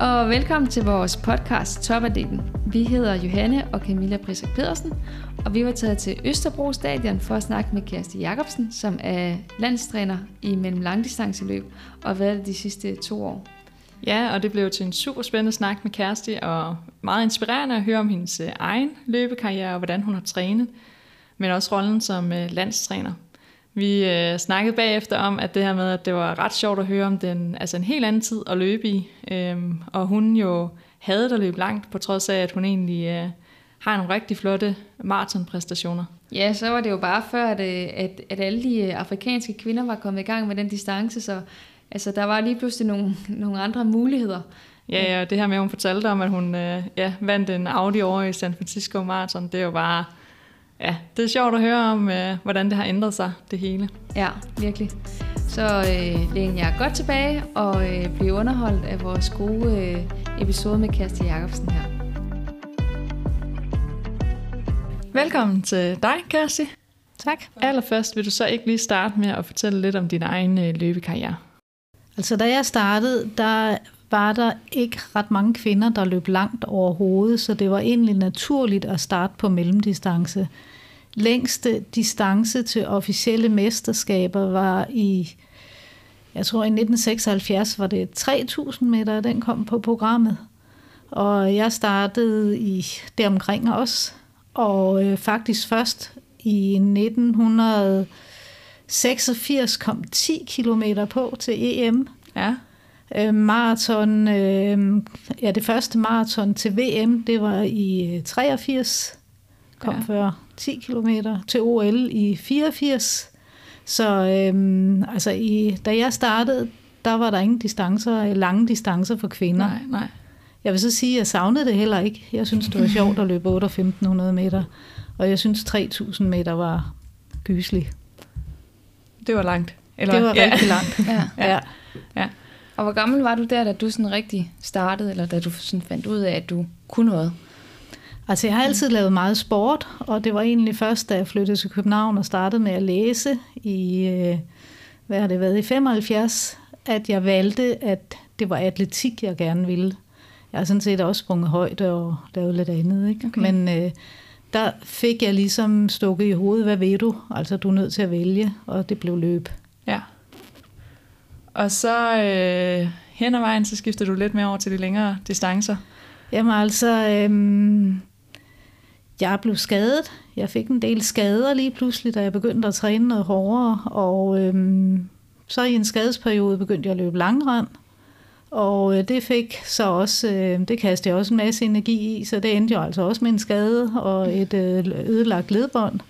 og velkommen til vores podcast Topadelen. Vi hedder Johanne og Camilla Brisak Pedersen, og vi var taget til Østerbro Stadion for at snakke med Kirsti Jacobsen, som er landstræner i mellem langdistanceløb og har været det de sidste to år. Ja, og det blev til en super spændende snak med Kirsti, og meget inspirerende at høre om hendes øh, egen løbekarriere og hvordan hun har trænet, men også rollen som øh, landstræner. Vi øh, snakkede bagefter om, at det her med, at det var ret sjovt at høre om den, altså en helt anden tid at løbe i. Øhm, og hun jo havde at løbe langt, på trods af, at hun egentlig øh, har nogle rigtig flotte maratonpræstationer. Ja, så var det jo bare før, at, øh, at, at alle de øh, afrikanske kvinder var kommet i gang med den distance, så altså, der var lige pludselig nogle, nogle andre muligheder. Ja, ja, det her med, at hun fortalte om, at hun øh, ja, vandt en Audi over i San Francisco Marathon, det er jo bare ja, det er sjovt at høre om, øh, hvordan det har ændret sig, det hele. Ja, virkelig. Så øh, læn jer godt tilbage og øh, bliv underholdt af vores gode øh, episode med Kjersti Jacobsen her. Velkommen til dig, Kjersti. Tak. Allerførst vil du så ikke lige starte med at fortælle lidt om din egen øh, løbekarriere. Altså da jeg startede, der var der ikke ret mange kvinder, der løb langt overhovedet, så det var egentlig naturligt at starte på mellemdistance. Længste distance til officielle mesterskaber var i, jeg tror i 1976 var det 3000 meter, den kom på programmet. Og jeg startede i deromkring også, og øh, faktisk først i 1986 kom 10 kilometer på til EM. Ja. Øh, maraton, øh, ja, det første maraton til VM, det var i 83, øh, kom ja. før 10 km til OL i 84. Så øh, altså i, da jeg startede, der var der ingen distancer, lange distancer for kvinder. Nej, nej. Jeg vil så sige, at jeg savnede det heller ikke. Jeg synes, det var sjovt at løbe 1500 meter, og jeg synes, 3000 meter var gyselig. Det var langt. Eller? Det var ja. rigtig langt. ja. ja. ja. Og hvor gammel var du der, da du sådan rigtig startede, eller da du sådan fandt ud af, at du kunne noget? Altså jeg har altid lavet meget sport, og det var egentlig først, da jeg flyttede til København og startede med at læse i, øh, hvad har det været, i 75, at jeg valgte, at det var atletik, jeg gerne ville. Jeg har sådan set også sprunget højde og lavet lidt andet, ikke? Okay. Men øh, der fik jeg ligesom stukket i hovedet, hvad ved du? Altså du er nødt til at vælge, og det blev løb. Ja. Og så øh, hen ad vejen, så skifter du lidt mere over til de længere distancer. Jamen altså, øh, jeg blev skadet. Jeg fik en del skader lige pludselig, da jeg begyndte at træne noget hårdere. Og øh, så i en skadesperiode begyndte jeg at løbe langrand. Og øh, det fik så også, øh, det kastede jeg også en masse energi i, så det endte jo altså også med en skade og et øh, ødelagt ledbånd.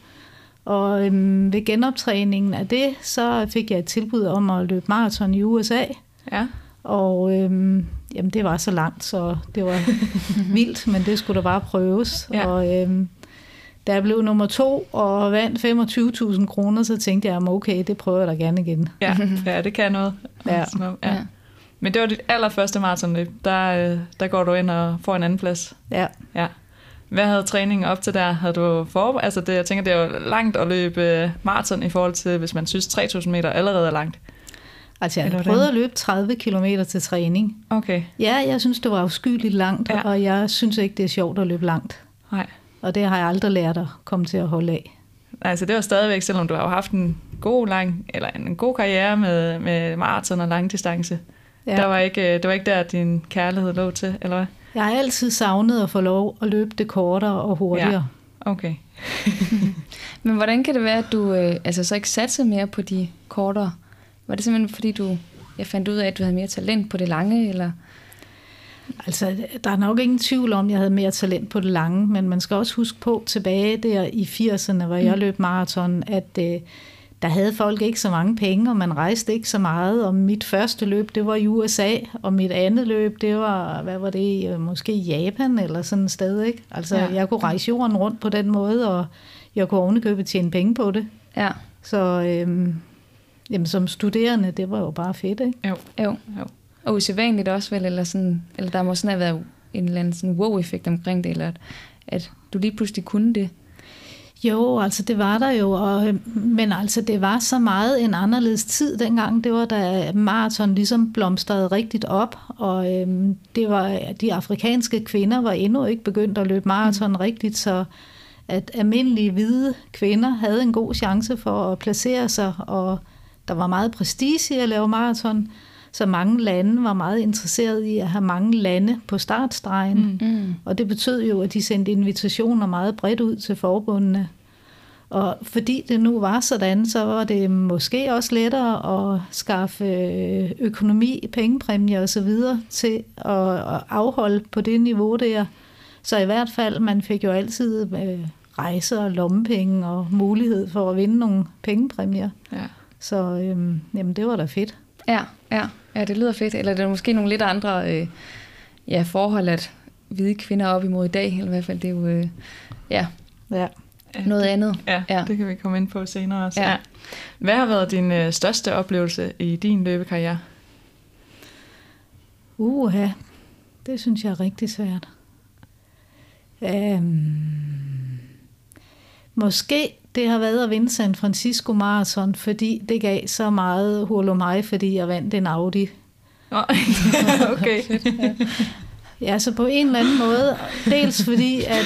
Og øhm, ved genoptræningen af det, så fik jeg et tilbud om at løbe maraton i USA. Ja. Og øhm, jamen, det var så langt, så det var vildt, men det skulle da bare prøves. Ja. Og øhm, da jeg blev nummer to og vandt 25.000 kroner, så tænkte jeg, okay, det prøver jeg da gerne igen. Ja, ja det kan noget. Ja. ja. ja. Men det var dit allerførste maratonløb. Der, øh, der går du ind og får en anden plads. Ja. ja. Hvad havde træningen op til der? Havde du for... Altså det, jeg tænker, det er jo langt at løbe øh, maraton i forhold til, hvis man synes 3.000 meter allerede er langt. Altså jeg prøvede at løbe 30 km til træning. Okay. Ja, jeg synes, det var afskyeligt langt, ja. og jeg synes ikke, det er sjovt at løbe langt. Nej. Og det har jeg aldrig lært at komme til at holde af. Altså det var stadigvæk, selvom du har haft en god, lang, eller en god karriere med, med maraton og langdistance. Ja. Der var ikke, det var ikke der, din kærlighed lå til, eller hvad? Jeg har altid savnet at få lov at løbe det kortere og hurtigere. Ja. Okay. Men hvordan kan det være, at du øh, altså så ikke satsede mere på de kortere? Var det simpelthen fordi, du jeg fandt ud af, at du havde mere talent på det lange, eller... Altså, der er nok ingen tvivl om, at jeg havde mere talent på det lange, men man skal også huske på tilbage der i 80'erne, hvor jeg mm. løb maraton, at øh, der havde folk ikke så mange penge, og man rejste ikke så meget, og mit første løb, det var i USA, og mit andet løb, det var, hvad var det, måske Japan eller sådan et sted, ikke? Altså, ja. jeg kunne rejse jorden rundt på den måde, og jeg kunne ovenikøbet tjene penge på det. Ja. Så øhm, jamen, som studerende, det var jo bare fedt, ikke? Jo. jo. jo. Og usædvanligt også vel, eller, sådan, eller der må sådan have været en eller anden sådan wow-effekt omkring det, eller at, at du lige pludselig kunne det. Jo, altså det var der jo, og, men altså det var så meget en anderledes tid dengang. Det var da maraton ligesom blomstrede rigtigt op, og øhm, det var de afrikanske kvinder var endnu ikke begyndt at løbe maraton mm. rigtigt, så at almindelige hvide kvinder havde en god chance for at placere sig, og der var meget prestige i at lave maraton, så mange lande var meget interesseret i at have mange lande på startstregen. Mm. Og det betød jo, at de sendte invitationer meget bredt ud til forbundene. Og fordi det nu var sådan, så var det måske også lettere at skaffe økonomi, pengepræmier osv. til at afholde på det niveau der. Så i hvert fald, man fik jo altid øh, rejser og lommepenge og mulighed for at vinde nogle pengepræmier. Ja. Så øhm, jamen, det var da fedt. Ja, ja, ja, det lyder fedt. Eller det er måske nogle lidt andre øh, ja, forhold, at hvide kvinder op imod i dag, eller i hvert fald, det er jo øh, ja, ja. noget andet. Ja, ja, det kan vi komme ind på senere også. Ja. Ja. Hvad har været din øh, største oplevelse i din løbekarriere? Uha, det synes jeg er rigtig svært. Um, måske det har været at vinde San Francisco Marathon, fordi det gav så meget hurlumhej, fordi jeg vandt en Audi. okay. ja, så på en eller anden måde, dels fordi, at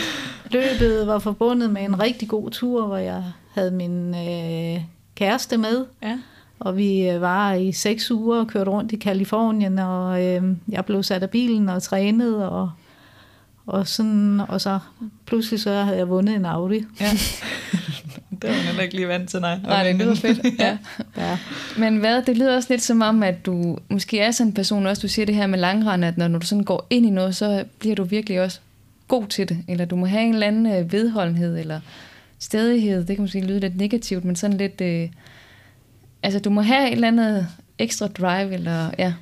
løbet var forbundet med en rigtig god tur, hvor jeg havde min øh, kæreste med. Ja. Og vi øh, var i seks uger og kørte rundt i Kalifornien, og øh, jeg blev sat af bilen og trænet, og og, sådan, og så pludselig så havde jeg vundet en Audi. Ja. det var man ikke lige vant til, nej. Nej, det lyder fedt. Ja. ja. Men hvad, det lyder også lidt som om, at du måske er sådan en person, også du siger det her med langrend, at når, når du sådan går ind i noget, så bliver du virkelig også god til det. Eller du må have en eller anden øh, vedholdenhed, eller stedighed. Det kan måske lyde lidt negativt, men sådan lidt... Øh, altså, du må have et eller andet ekstra drive, eller ja,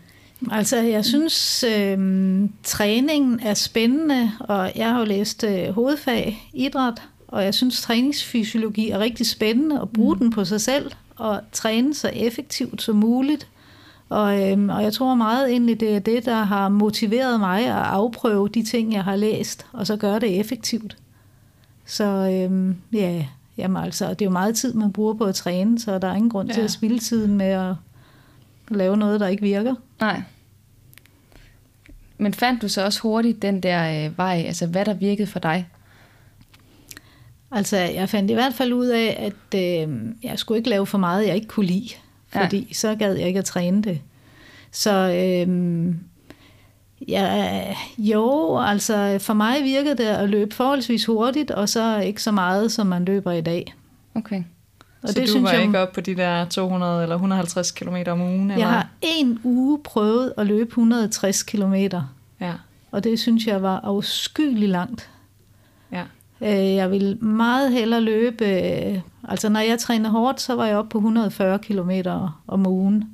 Altså, jeg synes, øh, træningen er spændende, og jeg har jo læst øh, hovedfag idræt, og jeg synes, træningsfysiologi er rigtig spændende at bruge mm. den på sig selv, og træne så effektivt som muligt. Og, øh, og jeg tror meget egentlig, det er det, der har motiveret mig at afprøve de ting, jeg har læst, og så gøre det effektivt. Så øh, ja, jamen altså, det er jo meget tid, man bruger på at træne, så der er ingen grund ja. til at spilde tiden med at lave noget, der ikke virker. Nej. Men fandt du så også hurtigt den der øh, vej, altså hvad der virkede for dig? Altså, jeg fandt i hvert fald ud af, at øh, jeg skulle ikke lave for meget, jeg ikke kunne lide. Fordi ja. så gad jeg ikke at træne det. Så øh, ja, jo, altså for mig virkede det at løbe forholdsvis hurtigt, og så ikke så meget, som man løber i dag. Okay. Og så det, du synes var jeg, ikke op på de der 200 eller 150 km om ugen? Eller? Jeg har en uge prøvet at løbe 160 km. Ja. Og det synes jeg var afskyeligt langt. Ja. Øh, jeg vil meget hellere løbe... Øh, altså når jeg træner hårdt, så var jeg oppe på 140 km om ugen.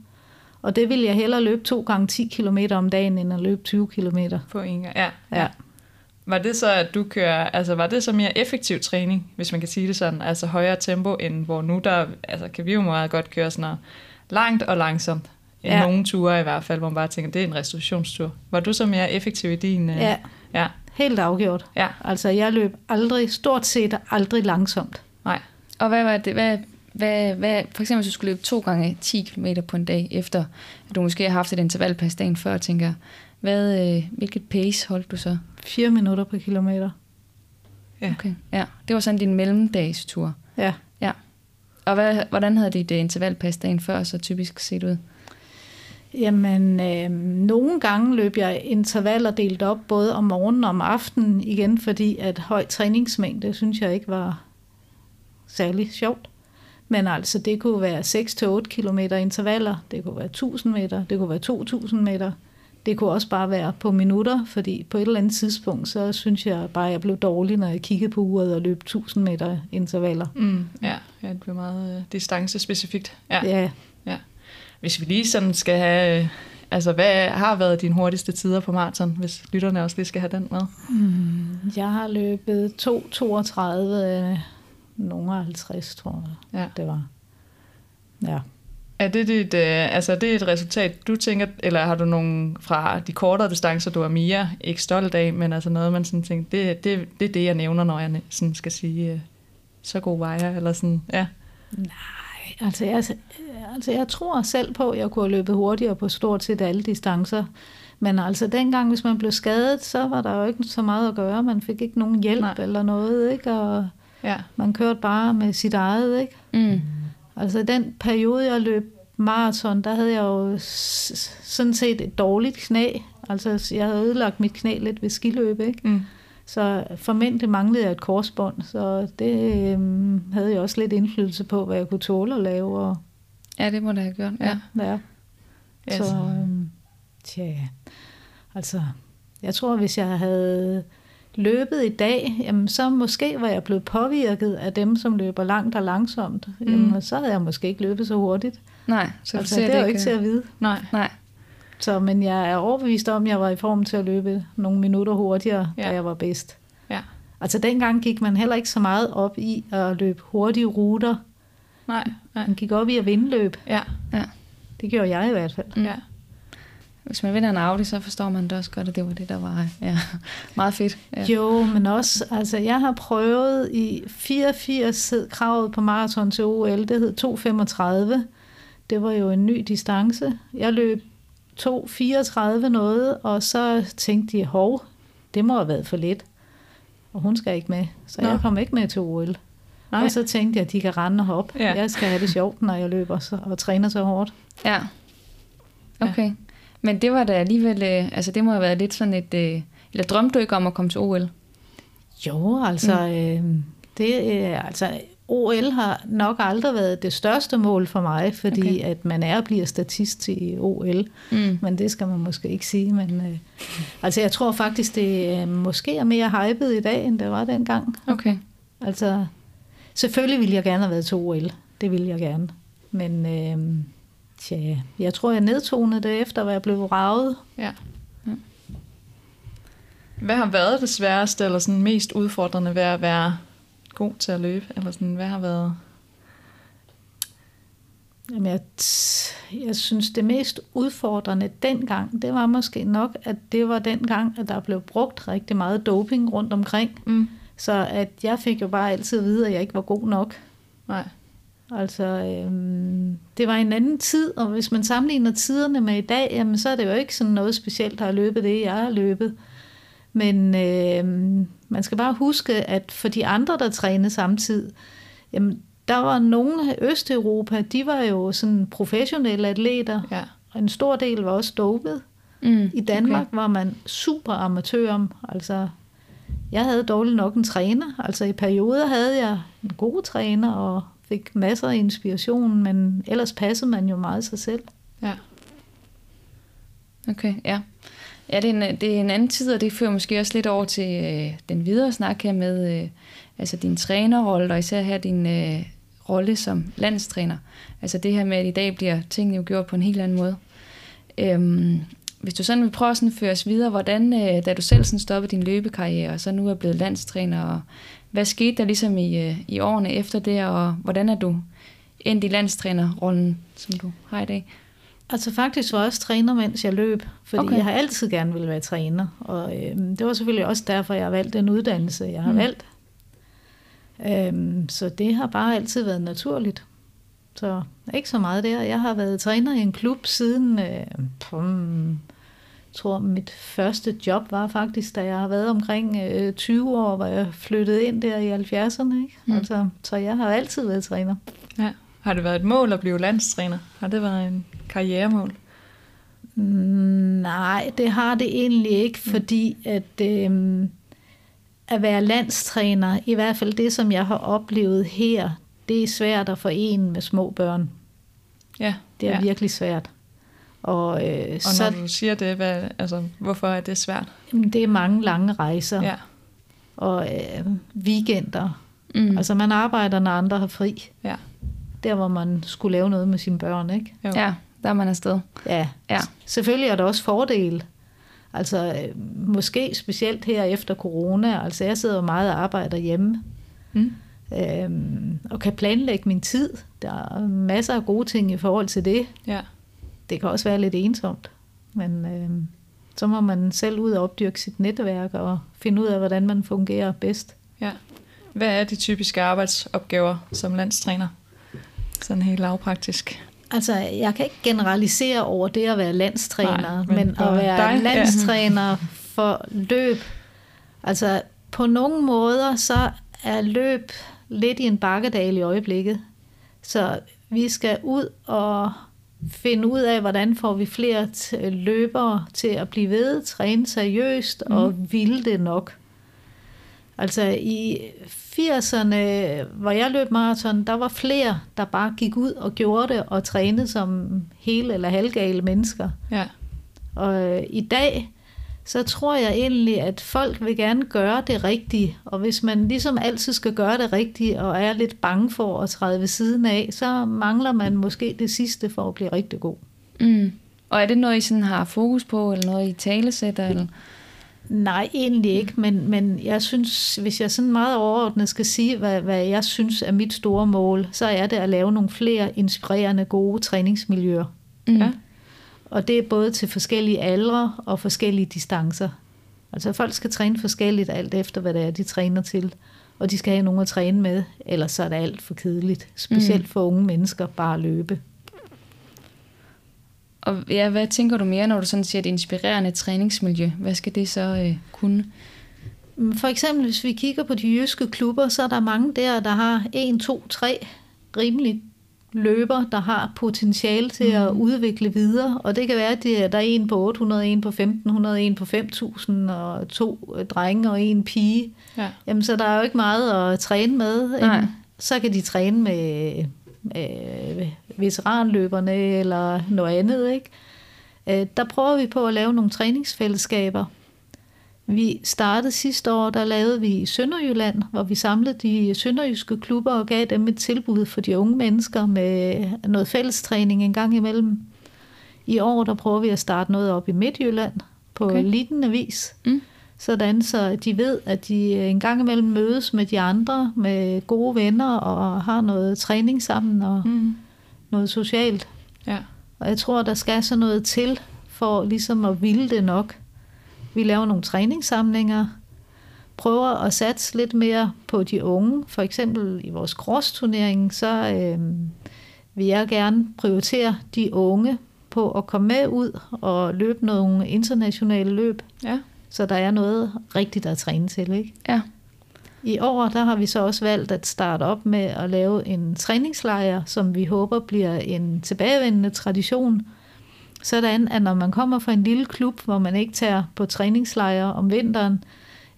Og det vil jeg hellere løbe to gange 10 km om dagen, end at løbe 20 km. På en gang, ja. ja. Var det så, at du kører, altså var det så mere effektiv træning, hvis man kan sige det sådan, altså højere tempo, end hvor nu der, altså kan vi jo meget godt køre sådan noget langt og langsomt, i ja. nogle ture i hvert fald, hvor man bare tænker, det er en restaurationstur. Var du så mere effektiv i din? Øh, ja, ja. Helt afgjort. Ja. Altså jeg løb aldrig, stort set aldrig langsomt. Nej. Og hvad var det, hvad, hvad, hvad, for eksempel hvis du skulle løbe to gange 10 km på en dag, efter at du måske har haft et intervalpas dagen før, tænker hvad, øh, hvilket pace holdt du så? 4 minutter per kilometer. Ja. Okay, ja. Det var sådan din mellemdagstur. Ja. Ja. Og hvad, hvordan havde dit uh, intervalpas dagen før så typisk set ud? Jamen, øh, nogle gange løb jeg intervaller delt op, både om morgenen og om aftenen, igen fordi at høj træningsmængde, synes jeg ikke var særlig sjovt. Men altså, det kunne være 6-8 km intervaller, det kunne være 1000 meter, det kunne være 2000 meter, det kunne også bare være på minutter, fordi på et eller andet tidspunkt, så synes jeg bare, at jeg blev dårlig, når jeg kiggede på uret og løb 1000 meter intervaller. Mm, ja, ja, det blev meget øh, distancespecifikt. Ja. ja. ja. Hvis vi lige sådan skal have... Øh, altså, hvad har været dine hurtigste tider på maraton, hvis lytterne også lige skal have den med? Mm, jeg har løbet 2.32, øh, nogle 50, tror jeg, ja. det var. Ja. Er det, dit, øh, altså, er det et resultat, du tænker, eller har du nogen fra de kortere distancer, du er mere ikke stolt af, men altså noget, man sådan tænker, det, det, det er det, jeg nævner, når jeg sådan skal sige, øh, så god var jeg, eller sådan, ja. Altså jeg, altså jeg tror selv på, at jeg kunne have løbet hurtigere på stort set alle distancer. Men altså dengang, hvis man blev skadet, så var der jo ikke så meget at gøre. Man fik ikke nogen hjælp Nej. Eller noget, ikke? Og Ja, man kørte bare med sit eget, ikke? Mm. Altså den periode, jeg løb maraton, der havde jeg jo sådan set et dårligt knæ. Altså jeg havde ødelagt mit knæ lidt ved skiløb, ikke? mm. Så formentlig manglede jeg et korsbånd, så det øhm, havde jeg også lidt indflydelse på, hvad jeg kunne tåle at lave. Og, Ja, det må det have gjort. Ja. ja. Ja, Så, øhm, tja, altså, jeg tror, hvis jeg havde løbet i dag, jamen, så måske var jeg blevet påvirket af dem, som løber langt og langsomt. Mm. Jamen, så havde jeg måske ikke løbet så hurtigt. Nej, så altså, det er jo ikke... til at vide. Nej, Nej, Så, men jeg er overbevist om, at jeg var i form til at løbe nogle minutter hurtigere. Ja. da jeg var bedst. ja. Altså dengang gik man heller ikke så meget op i at løbe hurtige ruter. Nej, nej. Man gik op i at vinde løb. Ja, Det gjorde jeg i hvert fald. Mm. ja. hvis man vinder en Audi, så forstår man det også godt, at det var det, der var ja, meget fedt. Ja. Jo, men også, altså jeg har prøvet i 84 hed kravet på maraton til OL, det hed 2.35. Det var jo en ny distance. Jeg løb 2.34 noget, og så tænkte de, hov, det må have været for lidt. Og hun skal ikke med, så Nå. jeg kom ikke med til OL. Nej. Og så tænkte jeg, at de kan rende og hoppe. Ja. Ja. Jeg skal have det sjovt, når jeg løber så, og træner så hårdt. ja. Okay. Men det var da alligevel... Øh, altså, det må have været lidt sådan et... Øh, eller drømte du ikke om at komme til OL? Jo, altså, mm. øh, det, øh, altså OL har nok aldrig været det største mål for mig, fordi okay. at man er og bliver statist i OL, Mm. men det skal man måske ikke sige. Men øh, altså, jeg tror faktisk, det øh, måske er mere hypet i dag, end det var dengang. Okay. Altså, selvfølgelig ville jeg gerne have været til OL. Det ville jeg gerne. Men øh, tja, jeg tror, jeg nedtonede det efter, hvad jeg blev ravet. ja. Hvad har været det sværeste, eller sådan mest udfordrende ved at være god til at løbe? Eller sådan, hvad har været... Jamen, jeg, jeg synes, det mest udfordrende dengang, det var måske nok, at det var dengang, at der blev brugt rigtig meget doping rundt omkring. Mm. Så at jeg fik jo bare altid at vide, at jeg ikke var god nok. Nej. Altså, øhm, det var en anden tid, og hvis man sammenligner tiderne med i dag, jamen, så er det jo ikke sådan noget specielt, der har løbet det, jeg har løbet. Men øhm, man skal bare huske, at for de andre, der trænede samtidig, jamen, der var nogle af Østeuropa, de var jo sådan professionelle atleter, Ja. og en stor del var også dopet. Mm. I Danmark okay. var man super amatør. Altså, jeg havde dårligt nok en træner. Altså i perioder havde jeg en god træner og fik masser af inspiration, men ellers passede man jo meget sig selv. Ja. Okay, ja. Ja, det er, en, det er en anden tid, og det fører måske også lidt over til øh, den videre snak her med øh, altså din trænerrolle, og især her din øh, rolle som landstræner. Altså det her med, at i dag bliver tingene jo gjort på en helt anden måde. Øhm, hvis du sådan vil prøve at sådan føre os videre, hvordan, øh, da du selv sådan stoppede din løbekarriere, og så nu er blevet landstræner, og hvad skete der ligesom i, øh, i årene efter det, og hvordan er du endt i landstrænerrollen, som du har i dag? Altså faktisk var jeg også træner, mens jeg løb, fordi Okay. jeg har altid gerne ville være træner. Og øhm, det var selvfølgelig også derfor, jeg har valgt den uddannelse, jeg har Mm. valgt. Øhm, så det har bare altid været naturligt. Så ikke så meget der. Jeg har været træner i en klub siden, øh, pum, tror mit første job var faktisk, da jeg har været omkring øh, 20 år, hvor jeg flyttede ind der i 70'erne. Ikke? Mm. Mm. Altså, så jeg har altid været træner. ja. Har det været et mål at blive landstræner? Har det været en karrieremål? Mm, Nej, det har det egentlig ikke, fordi at øhm, at være landstræner, i hvert fald det, som jeg har oplevet her, det er svært at forene med små børn. Ja. Det er ja. virkelig svært. Og, øh, Og så når du siger det, hvad, altså, hvorfor er det svært? jamen, det er mange lange rejser Ja. og øh, weekender. Mm. Altså man arbejder, når andre har fri. Ja. Der, hvor man skulle lave noget med sine børn, ikke? Jo. Ja, der er man afsted. Ja, Ja. selvfølgelig er der også fordele. Altså øh, måske specielt her efter corona. Altså jeg sidder meget og arbejder hjemme. Mm. Øhm, og kan planlægge min tid. Der er masser af gode ting i forhold til det. Ja. Det kan også være lidt ensomt. Men øhm, så må man selv ud og opdyrke sit netværk og finde ud af, hvordan man fungerer bedst. Ja. hvad er de typiske arbejdsopgaver som landstræner? Sådan helt lavpraktisk. Altså, jeg kan ikke generalisere over det at være landstræner, Nej, men, men at være dig, ja. landstræner for løb, altså på nogle måder, så er løb lidt i en bakkedal i øjeblikket. Så vi skal ud og finde ud af, hvordan får vi flere løbere til at blive ved, træne seriøst og ville det nok. Altså i 80'erne, hvor jeg løb maraton, der var flere, der bare gik ud og gjorde det og trænede som hele eller halvgale mennesker. Ja. Og øh, i dag, så tror jeg egentlig, at folk vil gerne gøre det rigtige. Og hvis man ligesom altid skal gøre det rigtige, og er lidt bange for at træde ved siden af, så mangler man måske det sidste for at blive rigtig god. Mm. Og er det noget, I sådan har fokus på, eller noget, I talesætter? Eller? Nej, egentlig ikke, men, men jeg synes, hvis jeg sådan meget overordnet skal sige, hvad, hvad jeg synes er mit store mål, så er det at lave nogle flere inspirerende, gode træningsmiljøer. Mm. Ja. Og det er både til forskellige aldre og forskellige distancer. Altså folk skal træne forskelligt alt efter, hvad det er, de træner til. Og de skal have nogen at træne med, ellers så er det alt for kedeligt. Specielt Mm. for unge mennesker, bare at løbe. Og ja, hvad tænker du mere, når du sådan siger et inspirerende træningsmiljø? Hvad skal det så øh, kunne? Mm, For eksempel, hvis vi kigger på de jyske klubber, så er der mange der, der har 1, 2, 3 rimelig løber, der har potentiale til at udvikle videre. Og det kan være, at der er en på 800, en på 1500, en på 5000, og to øh, drenge og en pige. Ja. Jamen, så der er jo ikke meget at træne med. Nej. Så kan de træne med øh, veteranløberne eller noget andet. Ikke? Øh, der prøver vi på at lave nogle træningsfællesskaber. Vi startede sidste år, der lavede vi i Sønderjylland, hvor vi samlede de sønderjyske klubber og gav dem et tilbud for de unge mennesker med noget fællestræning en gang imellem. I år, der prøver vi at starte noget op i Midtjylland på Okay. lignende vis. Mm. Sådan så de ved, at de en gang imellem mødes med de andre, med gode venner og har noget træning sammen og Mm. noget socialt. Ja. Og jeg tror, der skal så noget til for ligesom at ville det nok. Vi laver nogle træningssamlinger, prøver at satse lidt mere på de unge. For eksempel i vores cross-turnering, så øh, vil jeg gerne prioritere de unge på at komme med ud og løbe nogle internationale løb, Ja. så der er noget rigtigt at træne til. Ikke? Ja. I år der har vi så også valgt at starte op med at lave en træningslejr, som vi håber bliver en tilbagevendende tradition. Sådan at når man kommer fra en lille klub, hvor man ikke tager på træningslejre om vinteren,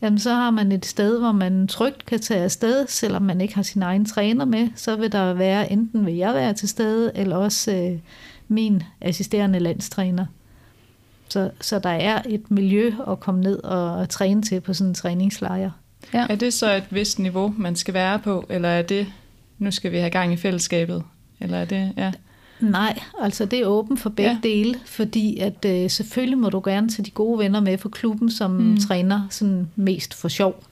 jamen så har man et sted, hvor man trygt kan tage afsted, selvom man ikke har sin egen træner med. Så vil der være, enten vil jeg være til stede, eller også øh, min assisterende landstræner. Så, så der er et miljø at komme ned og træne til på sådan en træningslejr. Ja. Er det så et vist niveau, man skal være på, eller er det, nu skal vi have gang i fællesskabet? Eller er det, ja. Nej, altså det er åbent for begge Ja. dele, fordi at øh, selvfølgelig må du gerne tage de gode venner med fra klubben, som Mm. træner sådan mest for sjov.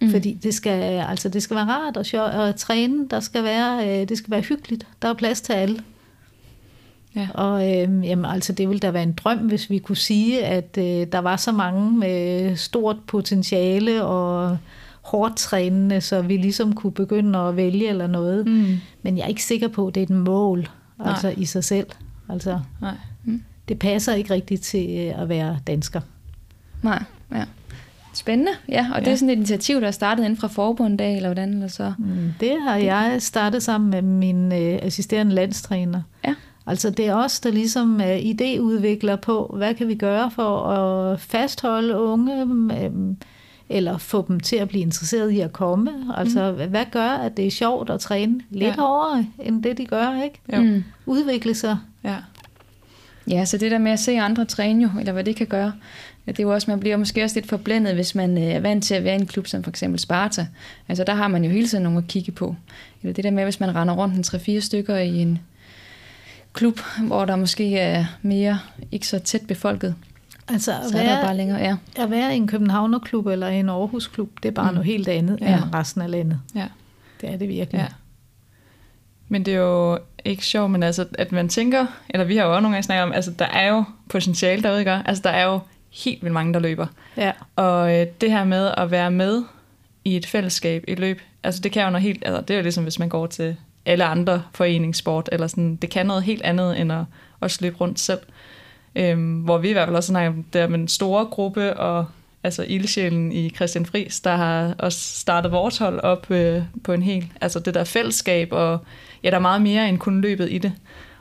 Mm. Fordi det skal, altså det skal være rart og sjov at træne, der skal være, øh, det skal være hyggeligt, der er plads til alle. Ja. Og øh, jamen, altså, det ville da være en drøm, hvis vi kunne sige, at øh, der var så mange med stort potentiale og hårdt trænende, så vi ligesom kunne begynde at vælge eller noget. Mm. Men jeg er ikke sikker på, at det er et mål Nej. altså i sig selv. Altså, Nej. det passer ikke rigtigt til øh, at være dansker. Nej, ja. Spændende, ja. Og ja. det er sådan et initiativ, der er startet inden fra forbundet af, eller hvordan, eller så? Mm, Det har jeg startet sammen med min øh, assisterende landstræner. Ja. Altså det er os, der ligesom er idéudvikler på, hvad kan vi gøre for at fastholde unge, øh, eller få dem til at blive interesseret i at komme. Altså mm. hvad gør, at det er sjovt at træne lidt Ja. hårdere, end det de gør, ikke? Jo. Mm. Udvikle sig. Ja. Ja, så det der med at se andre træne jo, eller hvad det kan gøre, det er jo også, man bliver måske også lidt forblændet, hvis man øh, er vant til at være i en klub som for eksempel Sparta. Altså der har man jo hele tiden nogen at kigge på. Eller det der med, hvis man render rundt en 3-4 stykker i en klub, hvor der måske er mere ikke så tæt befolket, Altså at så er der bare længere, ja. at være i en Københavnerklub eller en Aarhusklub, det er bare Mm. noget helt andet Ja. ja. end resten af landet. Ja. Det er det virkelig. Ja. Men det er jo ikke sjovt, men altså, at man tænker, eller vi har jo også nogle gange snakket om, altså der er jo potentiale derude, ikke? Altså der er jo helt vildt mange, der løber. ja. Og øh, det her med at være med i et fællesskab i løb. Altså det kan jo noget helt, altså det er jo ligesom hvis man går til alle andre foreningssport, eller sådan, det kan noget helt andet end at også løbe rundt selv. Øhm, hvor vi i hvert fald også snakker om, der med en store gruppe, og altså ildsjælen i Christian Friis, der har også startet vores hold op øh, på en hel, altså det der fællesskab, og ja, der er meget mere end kun løbet i det.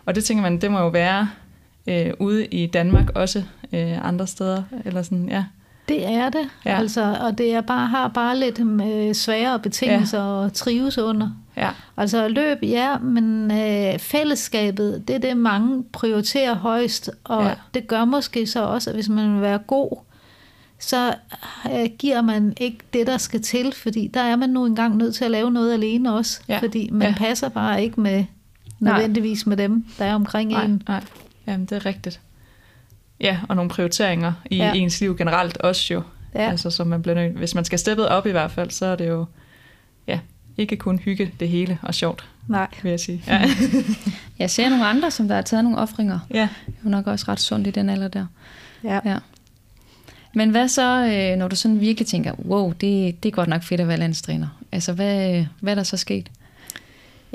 Og det tænker man, det må jo være øh, ude i Danmark også, øh, andre steder, eller sådan, ja. Det er det, ja. altså, og det er bare, har bare lidt med svære betingelser ja. at trives under. Ja. Altså løb, ja, men øh, fællesskabet, det er det, mange prioriterer højst, og ja. det gør måske så også, at hvis man vil være god, så øh, giver man ikke det, der skal til, fordi der er man nu engang nødt til at lave noget alene også, ja. fordi man ja. passer bare ikke med nødvendigvis nej. med dem, der er omkring nej, en. Nej, Jamen, det er rigtigt. Ja, og nogle prioriteringer i ja. ens liv generelt også jo. Ja. Altså, så man bliver nødt. Hvis man skal steppe op i hvert fald, så er det jo ja, ikke kun hygge det hele og sjovt. Nej. Vil jeg sige. Ja. jeg ser nogle andre, som der har taget nogle offringer. Ja. Det er nok også ret sundt i den alder der. Ja. ja. Men hvad så, øh, når du sådan virkelig tænker, wow, det, det er godt nok fedt at være landstræner. Altså, hvad, hvad er der så sket?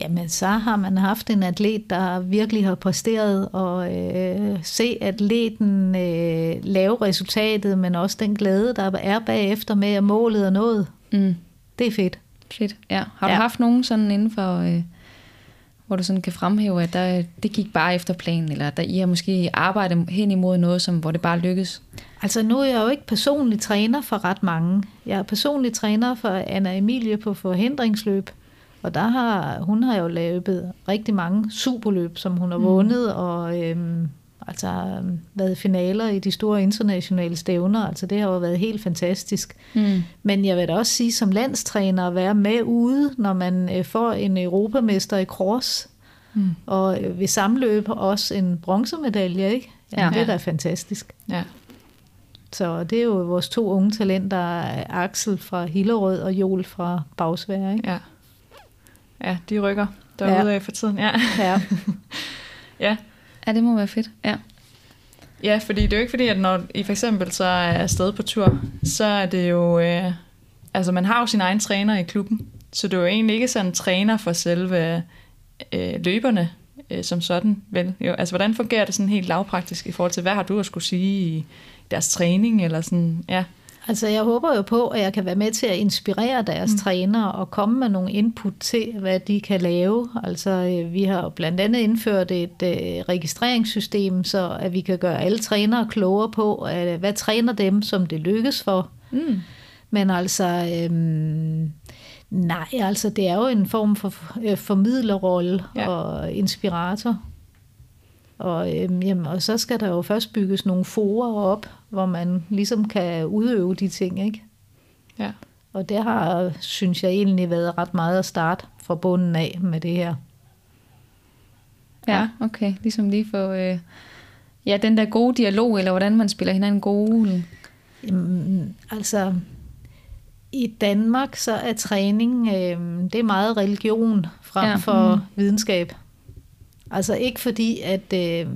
Jamen, så har man haft en atlet, der virkelig har præsteret, og øh, se atleten øh, lave resultatet, men også den glæde, der er bagefter med, at målet er nået. Mm. Det er fedt. Fedt, ja. Har du ja. haft nogen sådan inden for, øh, hvor du sådan kan fremhæve, at der, det gik bare efter planen, eller at I har måske arbejdet hen imod noget, som, hvor det bare lykkes? Altså nu er jeg jo ikke personlig træner for ret mange. Jeg er personlig træner for Anna Emilie på forhindringsløb. Og der har, hun har jo lavet rigtig mange superløb, som hun har mm. vundet, og øhm, altså øhm, været finaler i de store internationale stævner. Altså det har jo været helt fantastisk. Mm. Men jeg vil da også sige, som landstræner, at være med ude, når man øh, får en europamester i cross, mm. og øh, ved samløb også en bronzemedalje, ikke? Ja, ja. Det er da fantastisk. Ja. Så det er jo vores to unge talenter, Axel fra Hillerød og Joel fra Bagsvær, ikke? Ja. Ja, de rykker derude ja. af for tiden. Ja. Ja. ja. Ja, det må være fedt. Ja. Ja, fordi det er jo ikke fordi, at når I for eksempel så er afsted på tur, så er det jo... Øh, altså, man har jo sin egen træner i klubben, så det er jo egentlig ikke sådan en træner for selve øh, løberne øh, som sådan, vel? Jo, altså, hvordan fungerer det sådan helt lavpraktisk i forhold til, hvad har du at skulle sige i deres træning, eller sådan, ja? Altså jeg håber jo på, at jeg kan være med til at inspirere deres mm. trænere og komme med nogle input til, hvad de kan lave. Altså øh, vi har blandt andet indført et øh, registreringssystem, så at vi kan gøre alle trænere klogere på, at, hvad træner dem, som det lykkes for. Mm. Men altså, øhm, nej, altså det er jo en form for øh, formidlerrolle ja. og inspirator. Og, øhm, jamen, og så skal der jo først bygges nogle forer op, hvor man ligesom kan udøve de ting, ikke? Ja. Og det har, synes jeg egentlig, været ret meget at starte fra bunden af med det her. Ja, okay. Ligesom lige for... Øh, ja, den der gode dialog, eller hvordan man spiller hinanden gode. Jamen, altså, i Danmark så er træning, øh, det er meget religion frem ja. for mm. videnskab. Altså ikke fordi, at øh,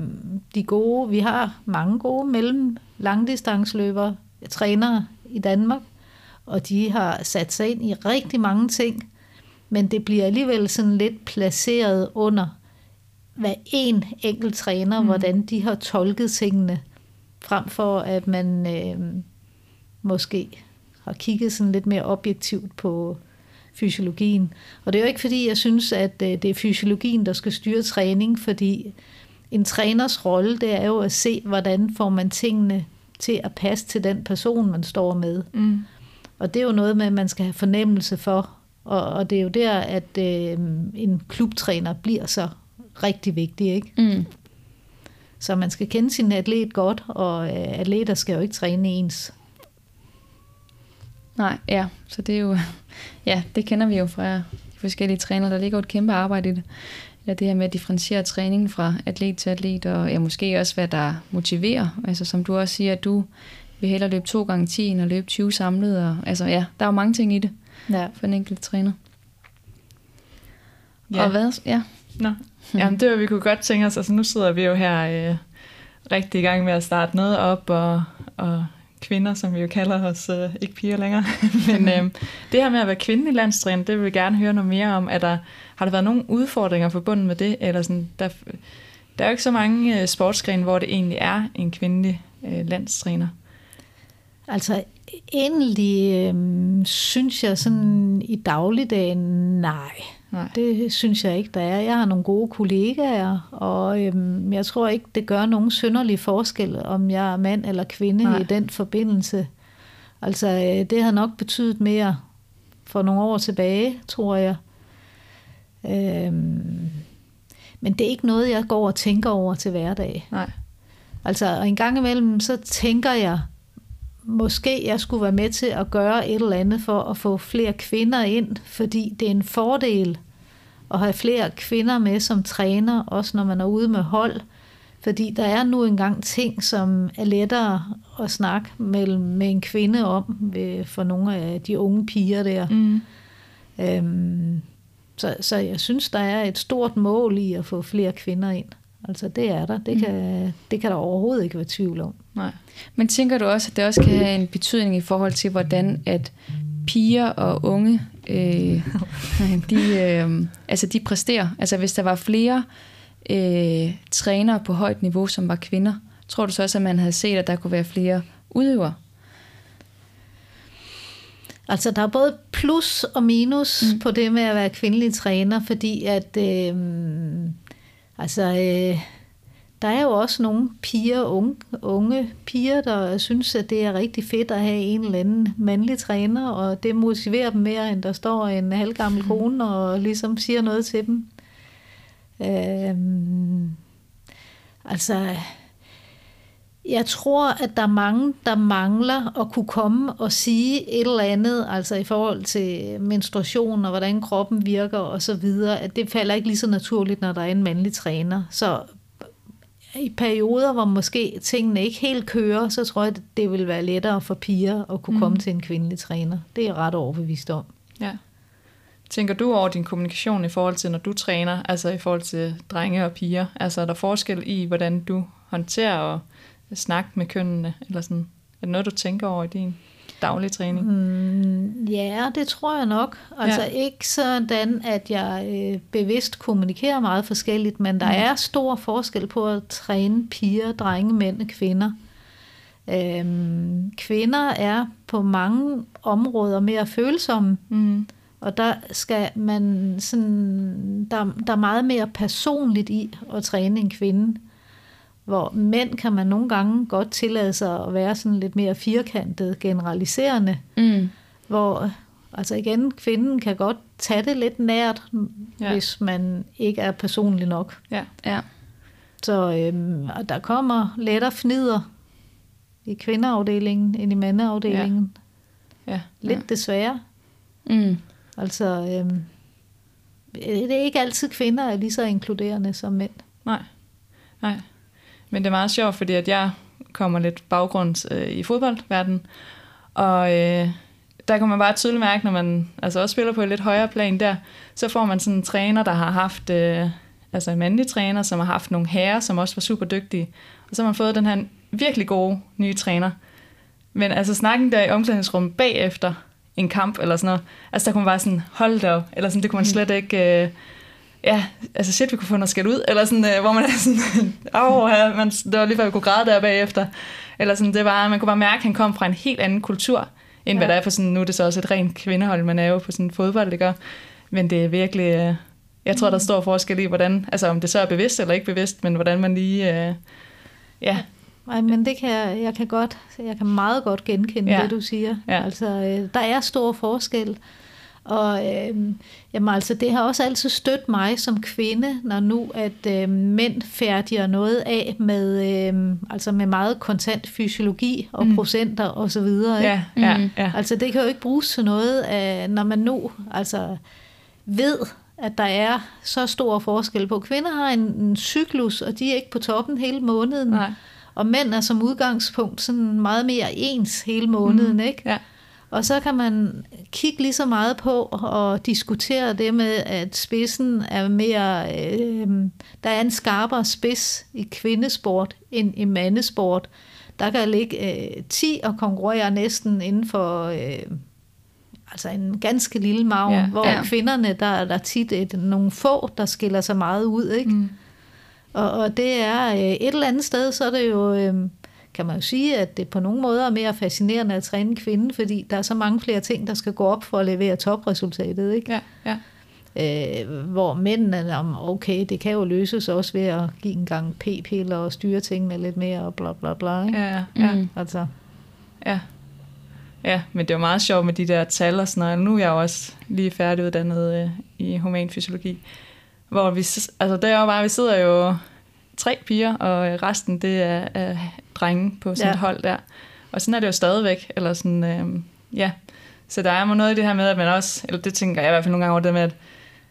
de gode, vi har mange gode mellem langdistansløbere, trænere i Danmark, og de har sat sig ind i rigtig mange ting, men det bliver alligevel sådan lidt placeret under hvad en enkelt træner, mm. hvordan de har tolket tingene, frem for at man øh, måske har kigget sådan lidt mere objektivt på fysiologien. Og det er jo ikke fordi, jeg synes, at øh, det er fysiologien, der skal styre træning, fordi en træners rolle, det er jo at se, hvordan får man tingene til at passe til den person, man står med. Mm. Og det er jo noget med, at man skal have fornemmelse for. Og, og det er jo der, at øh, en klubtræner bliver så rigtig vigtig, ikke? Mm. Så man skal kende sin atlet godt, og øh, atleter skal jo ikke træne ens. Nej, ja, så det er jo, ja, det kender vi jo fra de forskellige trænere, der ligger et kæmpe arbejde i det. Eller det her med at differentiere træningen fra atlet til atlet, og ja, måske også, hvad der motiverer. Altså som du også siger, at du vil hellere løbe to gange 10, end at løbe 20 samlet. Og, altså ja, der er jo mange ting i det ja. for en enkelt træner. Ja. Og hvad? Ja. Nå. Jamen, det var, vi kunne godt tænke os. Altså, nu sidder vi jo her øh, rigtig i gang med at starte noget op, og, og kvinder, som vi jo kalder os, øh, ikke piger længere. Men øh, det her med at være kvinde i landstræner, det vil vi gerne høre noget mere om. Er der, har der været nogle udfordringer forbundet med det? Eller sådan, der, der er jo ikke så mange øh, sportsgrene, hvor det egentlig er en kvindelig øh, landstræner. Altså egentlig øh, synes jeg sådan i dagligdagen, nej. Nej. Det synes jeg ikke, der er. Jeg har nogle gode kollegaer, og øhm, jeg tror ikke, det gør nogen synderlig forskel, om jeg er mand eller kvinde Nej. i den forbindelse. Altså, øh, det har nok betydet mere for nogle år tilbage, tror jeg. Øhm, men det er ikke noget, jeg går og tænker over til hverdag. Nej. Altså, en gang imellem, så tænker jeg, måske jeg skulle være med til at gøre et eller andet for at få flere kvinder ind, fordi det er en fordel at have flere kvinder med som træner, også når man er ude med hold. Fordi der er nu engang ting, som er lettere at snakke med, med en kvinde om for nogle af de unge piger der. Mm. Øhm, så, så jeg synes, der er et stort mål i at få flere kvinder ind. Altså det er der. Det, mm. kan, det kan der overhovedet ikke være tvivl om. Nej. Men tænker du også, at det også kan have en betydning i forhold til, hvordan at piger og unge, øh, de, øh, altså de præsterer? Altså hvis der var flere øh, trænere på højt niveau, som var kvinder, tror du så også, at man havde set, at der kunne være flere udøvere? Altså, der er både plus og minus mm. på det med at være kvindelig træner, fordi at, øh, altså, øh, der er jo også nogle piger, unge, unge piger, der synes, at det er rigtig fedt at have en eller anden mandlig træner, og det motiverer dem mere, end der står en halvgammel mm. kone og ligesom siger noget til dem. Øhm, altså, jeg tror, at der er mange, der mangler at kunne komme og sige et eller andet, altså i forhold til menstruation og hvordan kroppen virker og så videre, at det falder ikke lige så naturligt, når der er en mandlig træner. Så i perioder, hvor måske tingene ikke helt kører, så tror jeg, det vil være lettere for piger at kunne mm. komme til en kvindelig træner. Det er jeg ret overbevist om. Ja. Tænker du over din kommunikation i forhold til, når du træner, altså i forhold til drenge og piger? Altså er der forskel i, hvordan du håndterer og snakke med kønnene? Eller sådan? Er det noget, du tænker over i din daglige træning? Mm, ja, det tror jeg nok. Altså ja. ikke sådan, at jeg øh, bevidst kommunikerer meget forskelligt, men der mm. er stor forskel på at træne piger, drenge, mænd og kvinder. Øhm, kvinder er på mange områder mere følsomme, mm. og der skal man sådan, der, der er meget mere personligt i at træne en kvinde. Hvor mænd kan man nogle gange godt tillade sig at være sådan lidt mere firkantet, generaliserende. Mm. Hvor, altså igen, kvinden kan godt tage det lidt nært, ja. hvis man ikke er personlig nok. Ja. ja. Så øhm, og der kommer lettere fnider i kvindeafdelingen end i mandeafdelingen. Ja. Ja. Lidt ja. desværre. Mm. Altså, øhm, det er ikke altid kvinder er lige så inkluderende som mænd. Nej. Nej. Men det er meget sjovt, fordi at jeg kommer lidt baggrund øh, i fodboldverdenen, og øh, der kan man bare tydeligt mærke, når man altså også spiller på et lidt højere plan der, så får man sådan en træner, der har haft, øh, altså en mandlig træner, som har haft nogle herrer, som også var super dygtige. Og så har man fået den her virkelig gode nye træner. Men altså snakken der i omklædningsrummet bagefter en kamp eller sådan noget, altså der kunne man bare sådan, hold da op, eller sådan, det kunne man slet ikke... Øh, ja, altså shit, vi kunne få noget skæld ud, eller sådan, øh, hvor man er sådan, åh, ja, man, det var lige før, vi kunne græde der bagefter. Eller sådan, det var, man kunne bare mærke, at han kom fra en helt anden kultur, end ja. hvad der er på sådan, nu er det så også et rent kvindehold, man er jo på sådan fodbold, ikke? Men det er virkelig, øh, jeg tror, der er stor forskel i, hvordan, altså om det så er bevidst eller ikke bevidst, men hvordan man lige, øh, ja, Nej, men det kan jeg, jeg kan godt, jeg kan meget godt genkende ja. det, du siger. Ja. Altså, øh, der er stor forskel. Og øh, jamen, altså, det har også altid stødt mig som kvinde, når nu at øh, mænd færdiger noget af med, øh, altså med meget kontant fysiologi og mm. procenter og så videre. Ja, ja, mm. ja. Altså det kan jo ikke bruges til noget, øh, når man nu altså, ved, at der er så stor forskel på. Kvinder har en, en cyklus, og de er ikke på toppen hele måneden. Nej. Og mænd er som udgangspunkt sådan meget mere ens hele måneden, mm. ikke? Ja. Og så kan man kigge lige så meget på og diskutere det med, at spidsen er mere, øh, der er en skarpere spids i kvindesport end i mandesport. der kan ligge øh, 10 og konkurrere næsten inden for øh, altså en ganske lille maven, Ja. hvor ja. kvinderne, der er der tit et, nogle få, der skiller sig meget ud. Ikke? Mm. Og, og det er øh, et eller andet sted, så er det jo, øh, kan man jo sige, at det på nogle måder er mere fascinerende at træne en kvinde, fordi der er så mange flere ting, der skal gå op for at levere topresultatet. Ikke? Ja, ja. Øh, hvor mændene, om, okay, det kan jo løses også ved at give en gang p-piller og styre tingene lidt mere og bla bla bla. Ikke? Ja, ja. Mm. Altså, Ja. Ja, men det jo meget sjovt med de der tal og sådan noget. Nu er jeg jo også lige færdiguddannet øh, i human fysiologi. Hvor vi, altså er jo bare, vi sidder jo tre piger, og øh, resten det er, er drenge på sådan Ja. et hold der. Og sådan er det jo stadigvæk. Eller sådan, øh, ja. Så der er noget i det her med, at man også, eller det tænker jeg i hvert fald nogle gange over det med, at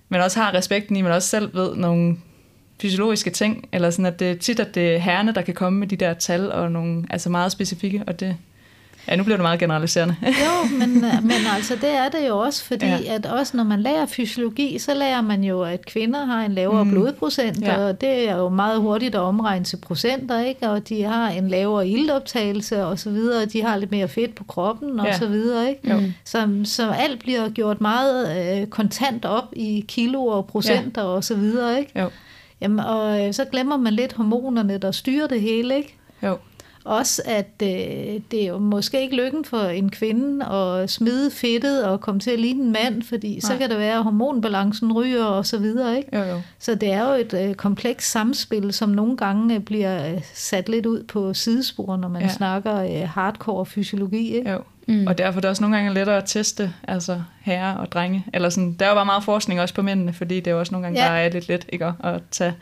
man også har respekten i, at man også selv ved nogle fysiologiske ting, eller sådan, at det er tit, at det er herrene, der kan komme med de der tal, og nogle altså meget specifikke, og det, ja, nu bliver det meget generaliserende. jo, men, øh, men altså det er det jo også, fordi Ja. at også når man lærer fysiologi, så lærer man jo, at kvinder har en lavere Mm. mm. blodprocent, Ja. og det er jo meget hurtigt at omregne til procenter, ikke? og de har en lavere iltoptagelse og så videre, og de har lidt mere fedt på kroppen og Ja. så videre. Ikke? Jo. Så, så alt bliver gjort meget øh, kontant op i kilo og procenter ja. og så videre. Ikke? Jo. Jamen, og øh, så glemmer man lidt hormonerne, der styrer det hele, ikke? Jo. Også at øh, det er jo måske ikke lykken for en kvinde at smide fedtet og komme til at ligne en mand, fordi så Nej. kan det være, at hormonbalancen ryger og så videre, ikke? Jo, jo. Så det er jo et øh, komplekst samspil, som nogle gange øh, bliver øh, sat lidt ud på sidespor, når man Ja. snakker øh, hardcore fysiologi, ikke? jo. Mm. Og derfor er det også nogle gange lettere at teste, altså herrer og drenge. Eller sådan, der er jo bare meget forskning også på mændene, fordi det er jo også nogle gange Ja. bare er lidt let ikke, at tage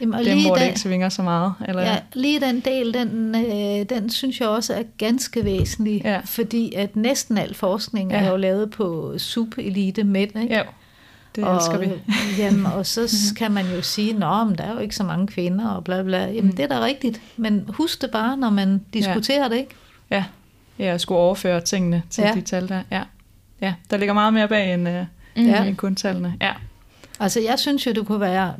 Jamen, og dem, hvor det ikke svinger så meget. Eller, Ja, lige den del, den, øh, den synes jeg også er ganske væsentlig, Ja. fordi at næsten al forskning Ja. er jo lavet på subelite mænd, ikke? jo, det og, elsker vi. Jamen, og så kan man jo sige, at der er jo ikke så mange kvinder, og bla bla. Jamen, Mm. det er da rigtigt, men husk det bare, når man diskuterer ja. det, ikke? Ja, ja at skulle overføre tingene til Ja. de tal der. Ja. ja, der ligger meget mere bag end, øh, Ja. end kun tallene. Ja. Altså, jeg synes jo, det kunne være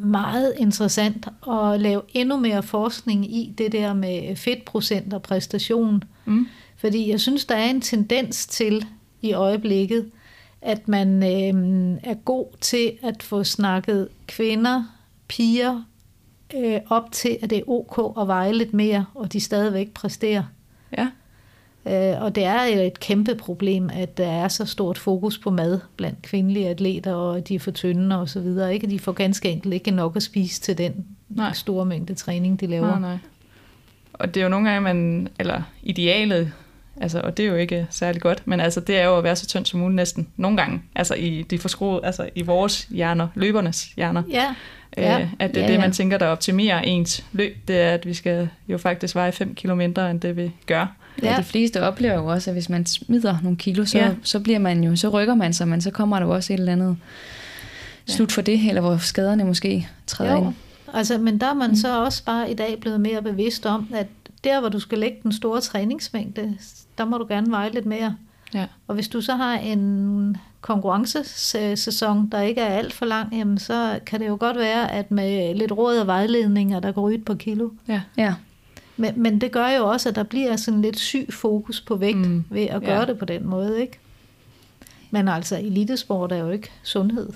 meget interessant at lave endnu mere forskning i det der med fedtprocent og præstation. Mm. Fordi jeg synes, der er en tendens til i øjeblikket, at man øh, er god til at få snakket kvinder, piger øh, op til, at det er ok at veje lidt mere, og de stadigvæk præsterer. Ja. Øh, og det er et kæmpe problem, at der er så stort fokus på mad blandt kvindelige atleter, og de er for tynde og så videre. Ikke? De får ganske enkelt ikke nok at spise til den Nej. store mængde træning, de laver. Nej, nej. Og det er jo nogle gange, man, eller idealet, altså, og det er jo ikke særlig godt, men altså, det er jo at være så tynd som muligt næsten. Nogle gange, altså i de forskruede, altså i vores hjerner, løbernes hjerner. Ja, Ja, Ja. øh, at det er Ja, det, ja. man tænker, der optimerer ens løb, det er, at vi skal jo faktisk veje 5 kilo mindre, end det vi gør. Ja. De fleste oplever jo også, at hvis man smider nogle kilo, så, ja. så bliver man jo, så rykker man sig, men så kommer der jo også et eller andet Ja. slut for det, eller hvor skaderne måske træder Jo, ind. altså, men der er man mm. så også bare i dag blevet mere bevidst om, at der, hvor du skal lægge den store træningsmængde, der må du gerne veje lidt mere. Ja. Og hvis du så har en konkurrencesæson, der ikke er alt for lang, jamen så kan det jo godt være, at med lidt råd og vejledning, at der går ud på kilo. Ja. Ja, Men, men det gør jo også, at der bliver sådan lidt syg fokus på vægt Mm. ved at gøre Ja. ja. det på den måde, ikke? Men altså, elitesport er jo ikke sundhed.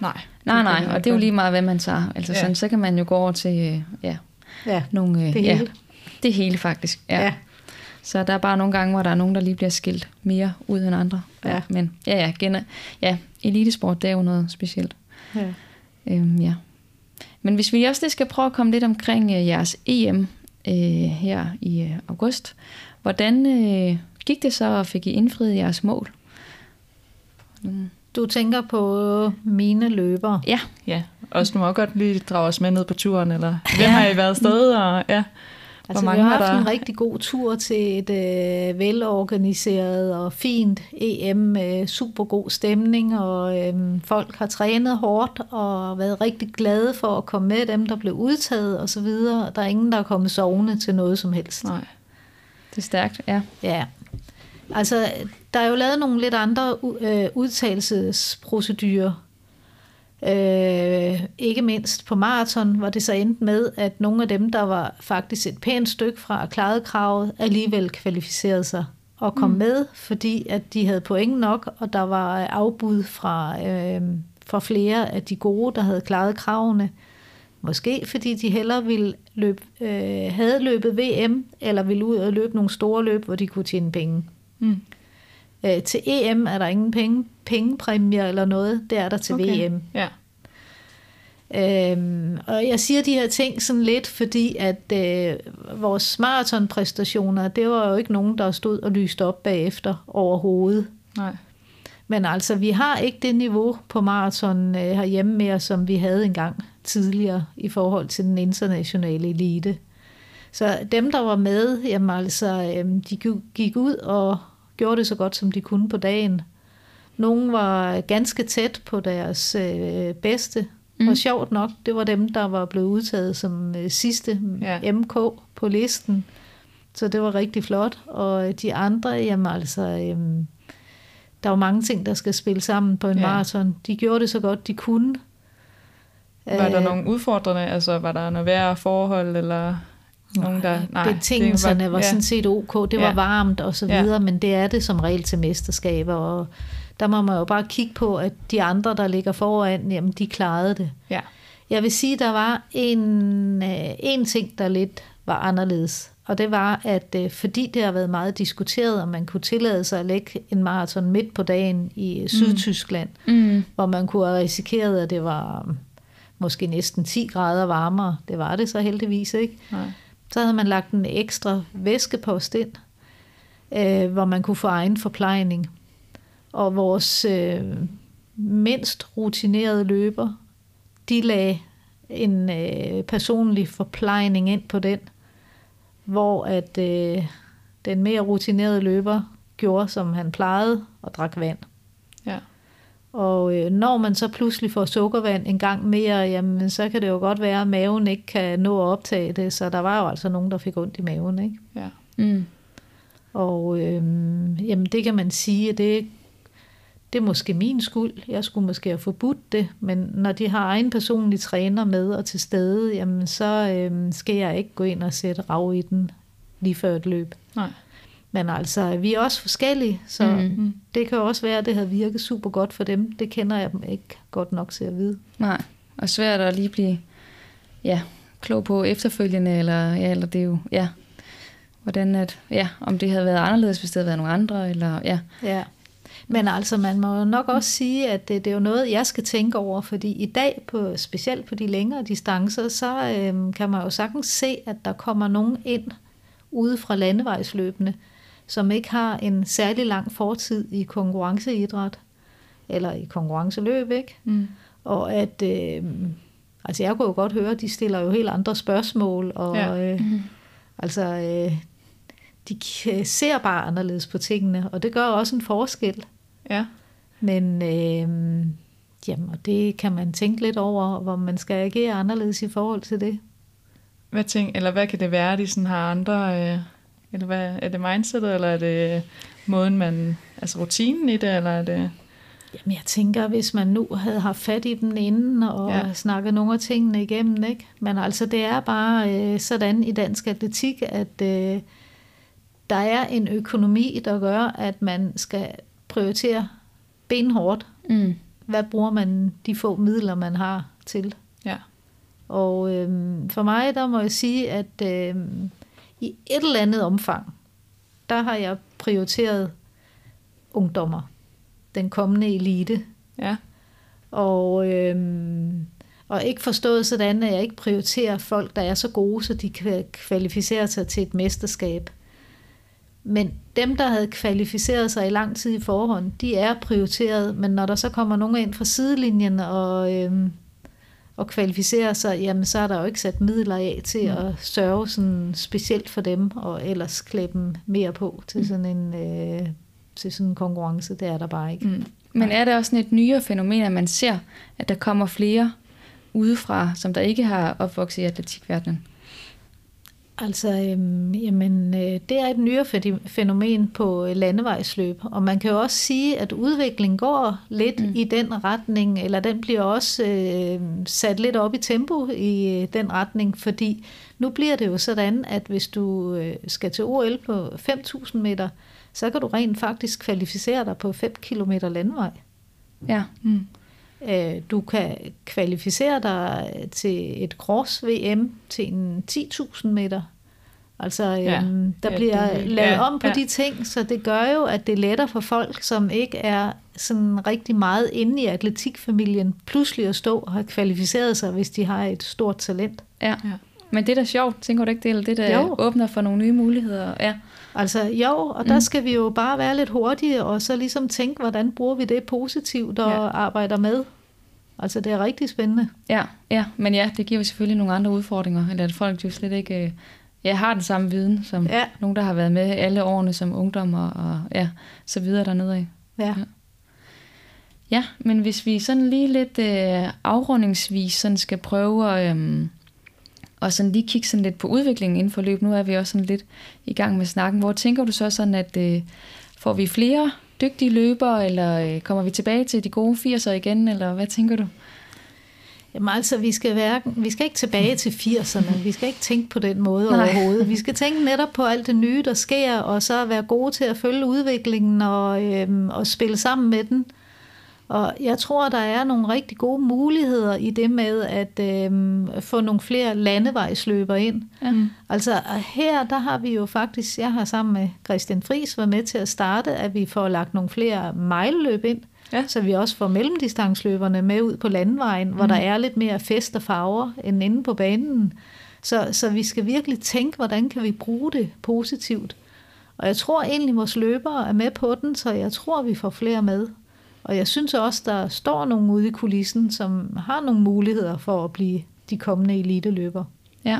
Nej. nej, nej, og det er jo lige meget, hvad man tager. Altså Ja. sådan, så kan man jo gå over til, øh, ja, Ja, nogle... øh, det ja, hele. det hele faktisk, ja. Ja. ja. Så der er bare nogle gange, hvor der er nogen, der lige bliver skilt mere ud end andre. Ja. Men ja, ja, gen- ja, elitesport, det er jo noget specielt. ja. Øhm, ja. Men hvis vi også lige skal prøve at komme lidt omkring øh, jeres EM øh, her i øh, august. Hvordan øh, gik det så, og fik I indfriet jeres mål? Mm. Du tænker på mine løbere. Ja, Ja, også du må godt lige drage os med ned på turen, eller hvem har I været afsted, og ja, Altså, hvor vi mange har haft der? en rigtig god tur til et øh, velorganiseret og fint EM med super god stemning, og øh, folk har trænet hårdt og været rigtig glade for at komme med, dem der blev udtaget videre. Der er ingen, der er kommet sovende til noget som helst. nej. det er stærkt, ja. Ja. Altså, der er jo lavet nogle lidt andre øh, udtalelsesprocedurer. Øh, ikke mindst på maraton, hvor det så endte med, at nogle af dem, der var faktisk et pænt stykke fra at klare kravet, alligevel kvalificerede sig og kom mm. med, fordi at de havde point nok, og der var afbud fra, øh, fra flere af de gode, der havde klaret kravene. Måske fordi de hellere ville løbe, øh, havde løbet VM, eller ville ud og løbe nogle store løb, hvor de kunne tjene penge. Mm. Øh, til EM er der ingen penge, pengepræmier eller noget, det er der til okay. VM. Ja. Øhm, og jeg siger de her ting sådan lidt, fordi at øh, vores maratonpræstationer, det var jo ikke nogen, der stod og lyste op bagefter overhovedet. Nej. Men altså, vi har ikke det niveau på maraton øh, herhjemme mere, som vi havde engang tidligere i forhold til den internationale elite. Så dem, der var med, jamen altså, øh, de gik ud og gjorde det så godt, som de kunne på dagen. Nogle var ganske tæt på deres øh, bedste, mm. og sjovt nok, det var dem, der var blevet udtaget som øh, sidste ja. MK på listen. Så det var rigtig flot. Og de andre, jamen altså, øh, der var mange ting, der skal spille sammen på en ja. maraton. De gjorde det så godt, de kunne. Var der nogle udfordrende, altså var der noget værre forhold, eller nogen, der... Nej, betingelserne var, var sådan set ok. Det var ja. varmt og så videre, ja. men det er det som regel til mesterskaber, og der må man jo bare kigge på, at de andre, der ligger foran, jamen de klarede det. Ja. Jeg vil sige, der var en, øh, en ting, der lidt var anderledes, og det var, at øh, fordi det har været meget diskuteret, om man kunne tillade sig at lægge en maraton midt på dagen i mm. Sydtyskland, mm. hvor man kunne have risikeret, at det var måske næsten 10 grader varmere. Det var det så heldigvis ikke. Nej. Så havde man lagt en ekstra væskepost ind, øh, hvor man kunne få egen forplejning. Og vores øh, mindst rutinerede løber, de lagde en øh, personlig forplejning ind på den, hvor at øh, den mere rutinerede løber gjorde, som han plejede, og drak vand. Og øh, når man så pludselig får sukkervand en gang mere, jamen, så kan det jo godt være, at maven ikke kan nå at optage det. Så der var jo altså nogen, der fik ondt i maven. Ikke? Ja. Mm. Og øh, jamen, det kan man sige, at det, det er måske min skyld. Jeg skulle måske have forbudt det. Men når de har egen personlig træner med og til stede, jamen, så øh, skal jeg ikke gå ind og sætte rav i den lige før et løb. Nej. Men altså, vi er også forskellige, så mm. det kan også være, at det har virket super godt for dem. Det kender jeg dem ikke godt nok til at vide. Nej, og svært at lige blive ja, klog på efterfølgende, eller, ja, eller det er jo, ja, hvordan at, ja, om det havde været anderledes, hvis det havde været nogle andre, eller ja. Ja, men altså, man må nok også sige, at det, det er jo noget, jeg skal tænke over, fordi i dag, på, specielt på de længere distancer, så øhm, kan man jo sagtens se, at der kommer nogen ind ude fra landevejsløbene, som ikke har en særlig lang fortid i konkurrenceidræt, eller i konkurrenceløb, ikke? Mm. Og at, øh, altså jeg kunne jo godt høre, at de stiller jo helt andre spørgsmål, og ja. øh, mm. altså, øh, de ser bare anderledes på tingene, og det gør også en forskel. Ja. Men øh, jamen, og det kan man tænke lidt over, hvor man skal agere anderledes i forhold til det. Hvad, tænk, eller hvad kan det være, de sådan har andre... Øh eller hvad, er det mindsetet, eller er det måden, man, altså rutinen i det, eller er det... Jamen jeg tænker, hvis man nu havde haft fat i den inden og ja. snakket nogle af tingene igennem, ikke? Men altså det er bare øh, sådan i dansk atletik, at øh, der er en økonomi, der gør, at man skal prioritere benhårdt. Mm. Hvad bruger man de få midler, man har til? Ja. Og øh, for mig, der må jeg sige, at øh, i et eller andet omfang, der har jeg prioriteret ungdommer, den kommende elite. Ja. Og, øhm, og ikke forstået sådan, at jeg ikke prioriterer folk, der er så gode, så de kan kvalificere sig til et mesterskab. Men dem, der havde kvalificeret sig i lang tid i forhånd, de er prioriteret, men når der så kommer nogen ind fra sidelinjen og øhm, at kvalificere sig, jamen så er der jo ikke sat midler af til mm. at sørge sådan specielt for dem, og ellers klæde dem mere på til mm. sådan en, øh, til sådan en konkurrence. Det er der bare ikke. Mm. Men er det også sådan et nyere fænomen, at man ser, at der kommer flere udefra, som der ikke har opvokset i atletikverdenen? Altså, øhm, jamen, øh, det er et nyere fænomen på øh, landevejsløb, og man kan jo også sige, at udviklingen går lidt mm. i den retning, eller den bliver også øh, sat lidt op i tempo i øh, den retning, fordi nu bliver det jo sådan, at hvis du øh, skal til OL på 5.000 meter, så kan du rent faktisk kvalificere dig på 5 km landvej. Ja. Mm. Øh, du kan kvalificere dig til et cross-VM til en 10.000 meter. Altså, ja. øhm, der ja, bliver det, lavet ja, om på ja. de ting, så det gør jo, at det er lettere for folk, som ikke er sådan rigtig meget inde i atletikfamilien, pludselig at stå og have kvalificeret sig, hvis de har et stort talent. Ja, ja. Men det er da sjovt, tænker du ikke det? Eller det, der jo. åbner for nogle nye muligheder? Ja. Altså jo, og der mm. skal vi jo bare være lidt hurtige, og så ligesom tænke, hvordan bruger vi det positivt og ja. arbejder med. Altså det er rigtig spændende. Ja, ja, men ja, det giver jo selvfølgelig nogle andre udfordringer, eller at folk jo slet ikke øh, ja, har den samme viden, som ja. nogen, der har været med alle årene som ungdom og, og ja, så videre dernede af. Ja. ja. Ja, men hvis vi sådan lige lidt øh, afrundingsvis sådan skal prøve at, øh, og sådan lige kigge sådan lidt på udviklingen inden for løb. Nu er vi også sådan lidt i gang med snakken. Hvor tænker du så sådan, at øh, får vi flere dygtige løbere, eller øh, kommer vi tilbage til de gode 80'er igen, eller hvad tænker du? Jamen altså, vi skal, være, vi skal ikke tilbage til 80'erne. Vi skal ikke tænke på den måde Nej. overhovedet. Vi skal tænke netop på alt det nye, der sker, og så være gode til at følge udviklingen og, øhm, og spille sammen med den. Og jeg tror, der er nogle rigtig gode muligheder i det med at øhm, få nogle flere landevejsløber ind. Ja. Mm. Altså her, der har vi jo faktisk, jeg har sammen med Christian Friis været med til at starte, at vi får lagt nogle flere mejlløb ind. Ja. Så vi også får mellemdistansløberne med ud på landvejen, hvor mm. der er lidt mere fest og farver end inde på banen. Så, så vi skal virkelig tænke, hvordan kan vi bruge det positivt. Og jeg tror egentlig, vores løbere er med på den, så jeg tror, vi får flere med. Og jeg synes også, der står nogen ude i kulissen, som har nogle muligheder for at blive de kommende eliteløber. Ja.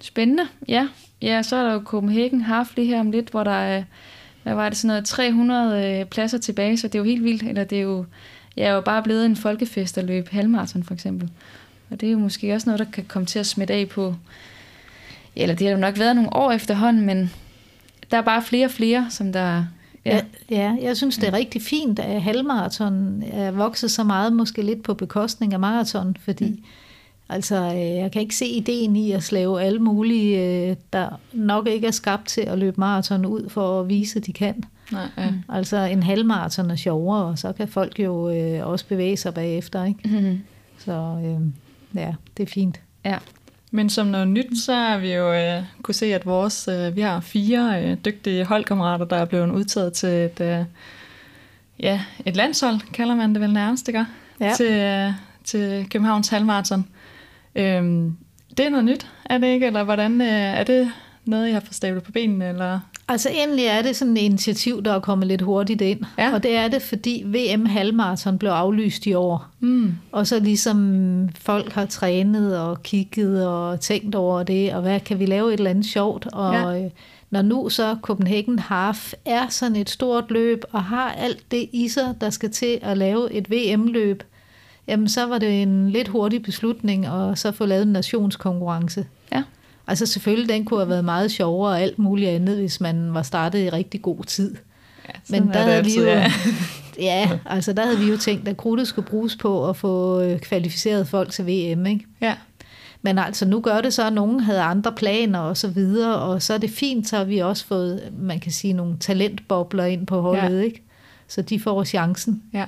Spændende. Ja. Ja, så er der jo Copenhagen Half lige her om lidt, hvor der er, hvad var det, sådan noget 300 øh, pladser tilbage, så det er jo helt vildt. Eller det er jo, jeg er jo bare blevet en folkefest at løbe halvmarathon for eksempel. Og det er jo måske også noget, der kan komme til at smitte af på, eller det har jo nok været nogle år efterhånden, men der er bare flere og flere, som der Ja. ja, jeg synes, det er rigtig fint, at halvmarathon er vokset så meget, måske lidt på bekostning af maraton, fordi mm. altså, øh, jeg kan ikke se ideen i at slave alle mulige, øh, der nok ikke er skabt til at løbe maraton ud for at vise, at de kan. Nej, ja. Altså en halvmaraton er sjovere, og så kan folk jo øh, også bevæge sig bagefter. Ikke? Mm-hmm. Så øh, ja, det er fint. Ja, men som noget nyt, så har vi jo øh, kunne se, at vores, øh, vi har fire øh, dygtige holdkammerater, der er blevet udtaget til et, øh, ja, et landshold, kalder man det vel nærmest, ikke? Ja. Til, øh, til Københavns Halvmarathon. Øhm, det er noget nyt, er det ikke? Eller hvordan, øh, er det noget, I har fået stablet på benene? Eller? Altså endelig er det sådan et initiativ, der er kommet lidt hurtigt ind. Ja. Og det er det, fordi VM halvmarathon blev aflyst i år. Mm. Og så ligesom folk har trænet og kigget og tænkt over det, og hvad kan vi lave et eller andet sjovt. Og ja. Øh, når nu så Copenhagen Half er sådan et stort løb, og har alt det i sig, der skal til at lave et VM-løb, jamen så var det en lidt hurtig beslutning at så få lavet en nationskonkurrence. Ja. Altså selvfølgelig, den kunne have været meget sjovere og alt muligt andet, hvis man var startet i rigtig god tid. Ja, Men der havde altid, vi jo, ja. ja, altså der havde vi jo tænkt, at krudtet skulle bruges på at få øh, kvalificeret folk til VM, ikke? Ja. Men altså nu gør det så, at nogen havde andre planer og så videre, og så er det fint, så har vi også fået, man kan sige, nogle talentbobler ind på holdet, ja. ikke? Så de får chancen. Ja.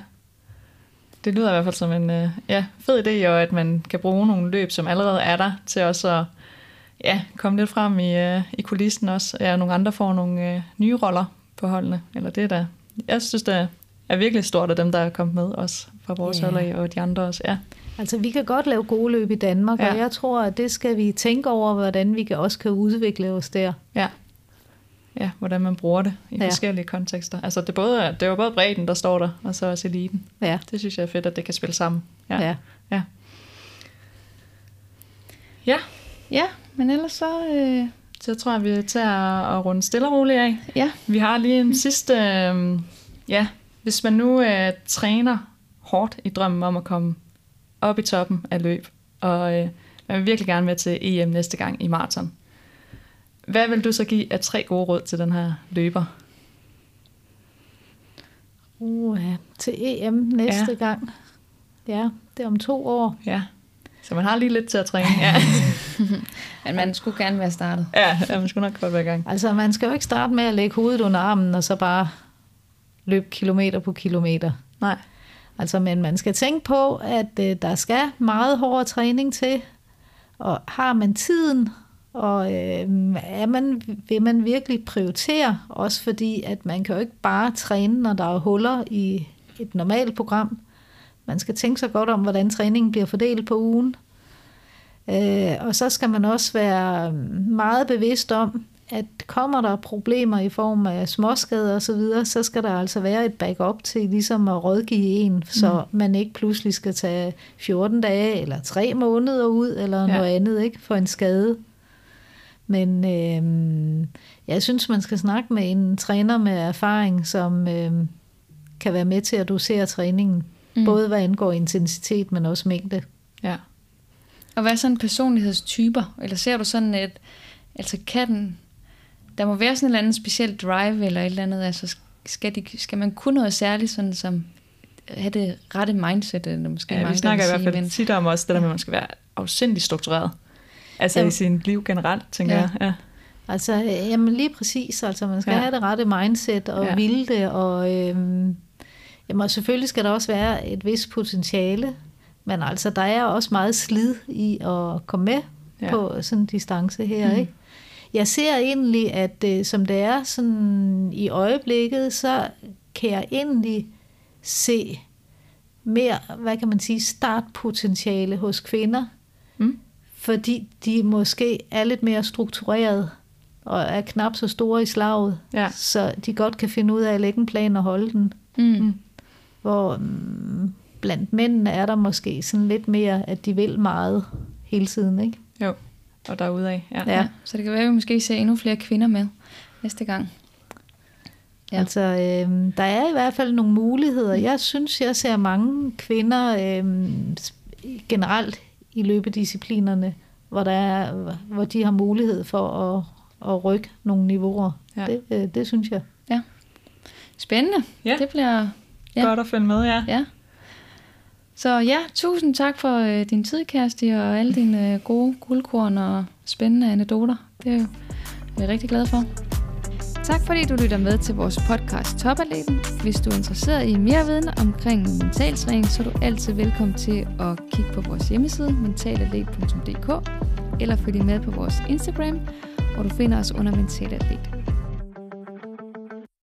Det lyder i hvert fald som en øh, ja, fed idé, og at man kan bruge nogle løb, som allerede er der, til også at ja, komme lidt frem i, øh, i kulissen også. Ja, nogle andre får nogle øh, nye roller på holdene. Eller det der. Jeg synes, det er virkelig stort af dem, der er kommet med også fra vores yeah. hold og de andre også. Ja. Altså, vi kan godt lave gode løb i Danmark, ja. og jeg tror, at det skal vi tænke over, hvordan vi kan også kan udvikle os der. Ja. Ja, hvordan man bruger det i ja. forskellige kontekster. Altså, det, er både, det er jo både bredden, der står der, og så også eliten. Ja. Det synes jeg er fedt, at det kan spille sammen. Ja. Ja. ja. ja. Ja, men ellers så... Øh... Så tror jeg, vi tager at runde stille og roligt af. Ja. Vi har lige en sidste... Øh, ja, hvis man nu øh, træner hårdt i drømmen om at komme op i toppen af løb, og øh, man vil virkelig gerne være til EM næste gang i maraton. Hvad vil du så give af tre gode råd til den her løber? Uh, til EM næste ja. gang. Ja, det er om to år. Ja, så man har lige lidt til at træne. Ja. Men man skulle gerne være startet. Ja, ja man skulle nok godt være i gang. Altså, man skal jo ikke starte med at lægge hovedet under armen, og så bare løbe kilometer på kilometer. Nej. Altså, men man skal tænke på, at øh, der skal meget hård træning til, og har man tiden, og øh, er man, vil man virkelig prioritere, også fordi, at man kan jo ikke bare træne, når der er huller i et normalt program. Man skal tænke sig godt om, hvordan træningen bliver fordelt på ugen. Øh, og så skal man også være meget bevidst om, at kommer der problemer i form af småskader osv., så, videre, så skal der altså være et backup til ligesom at rådgive en, så mm. man ikke pludselig skal tage 14 dage eller 3 måneder ud, eller ja. noget andet ikke for en skade. Men øh, jeg synes, man skal snakke med en træner med erfaring, som øh, kan være med til at dosere træningen. Mm. Både hvad angår intensitet, men også mængde. Ja. Og hvad er sådan personlighedstyper? Eller ser du sådan, at altså kan den, der må være sådan en eller anden speciel drive eller et eller andet, altså skal, de, skal man kunne noget særligt, sådan som have det rette mindset? Eller måske ja, vi snakker i hvert fald men... tit om også det der med, at man skal være afsindig struktureret. Altså Jamen, i sin liv generelt, tænker ja. jeg. Ja. Altså, jamen lige præcis. Altså, man skal ja. have det rette mindset og ja. ville det, og øhm, jamen, selvfølgelig skal der også være et vis potentiale, men altså, der er også meget slid i at komme med ja. på sådan en distance her, mm. ikke? Jeg ser egentlig, at øh, som det er sådan i øjeblikket, så kan jeg egentlig se mere, hvad kan man sige, startpotentiale hos kvinder, mm. fordi de måske er lidt mere struktureret og er knap så store i slaget, ja. så de godt kan finde ud af at lægge en plan og holde den. Mm. Mm. Hvor mm, blandt mændene er der måske sådan lidt mere, at de vil meget hele tiden, ikke? Jo, og af. Ja. ja. Så det kan være, at vi måske ser endnu flere kvinder med næste gang. Ja. Altså, øh, der er i hvert fald nogle muligheder. Jeg synes, jeg ser mange kvinder øh, generelt i løbedisciplinerne, hvor, der er, hvor de har mulighed for at, at rykke nogle niveauer. Ja. Det, øh, det synes jeg. Ja. Spændende. Ja. Det bliver ja. godt at følge med, ja. ja. Så ja, tusind tak for øh, din tid, Kærsti, og alle dine øh, gode guldkorn og spændende anekdoter. Det er jo jeg er rigtig glad for. Tak fordi du lytter med til vores podcast Topatleten. Hvis du er interesseret i mere viden omkring mentaltræning, så er du altid velkommen til at kigge på vores hjemmeside mentalatlet.dk eller følge med på vores Instagram, hvor du finder os under Mentalatlet.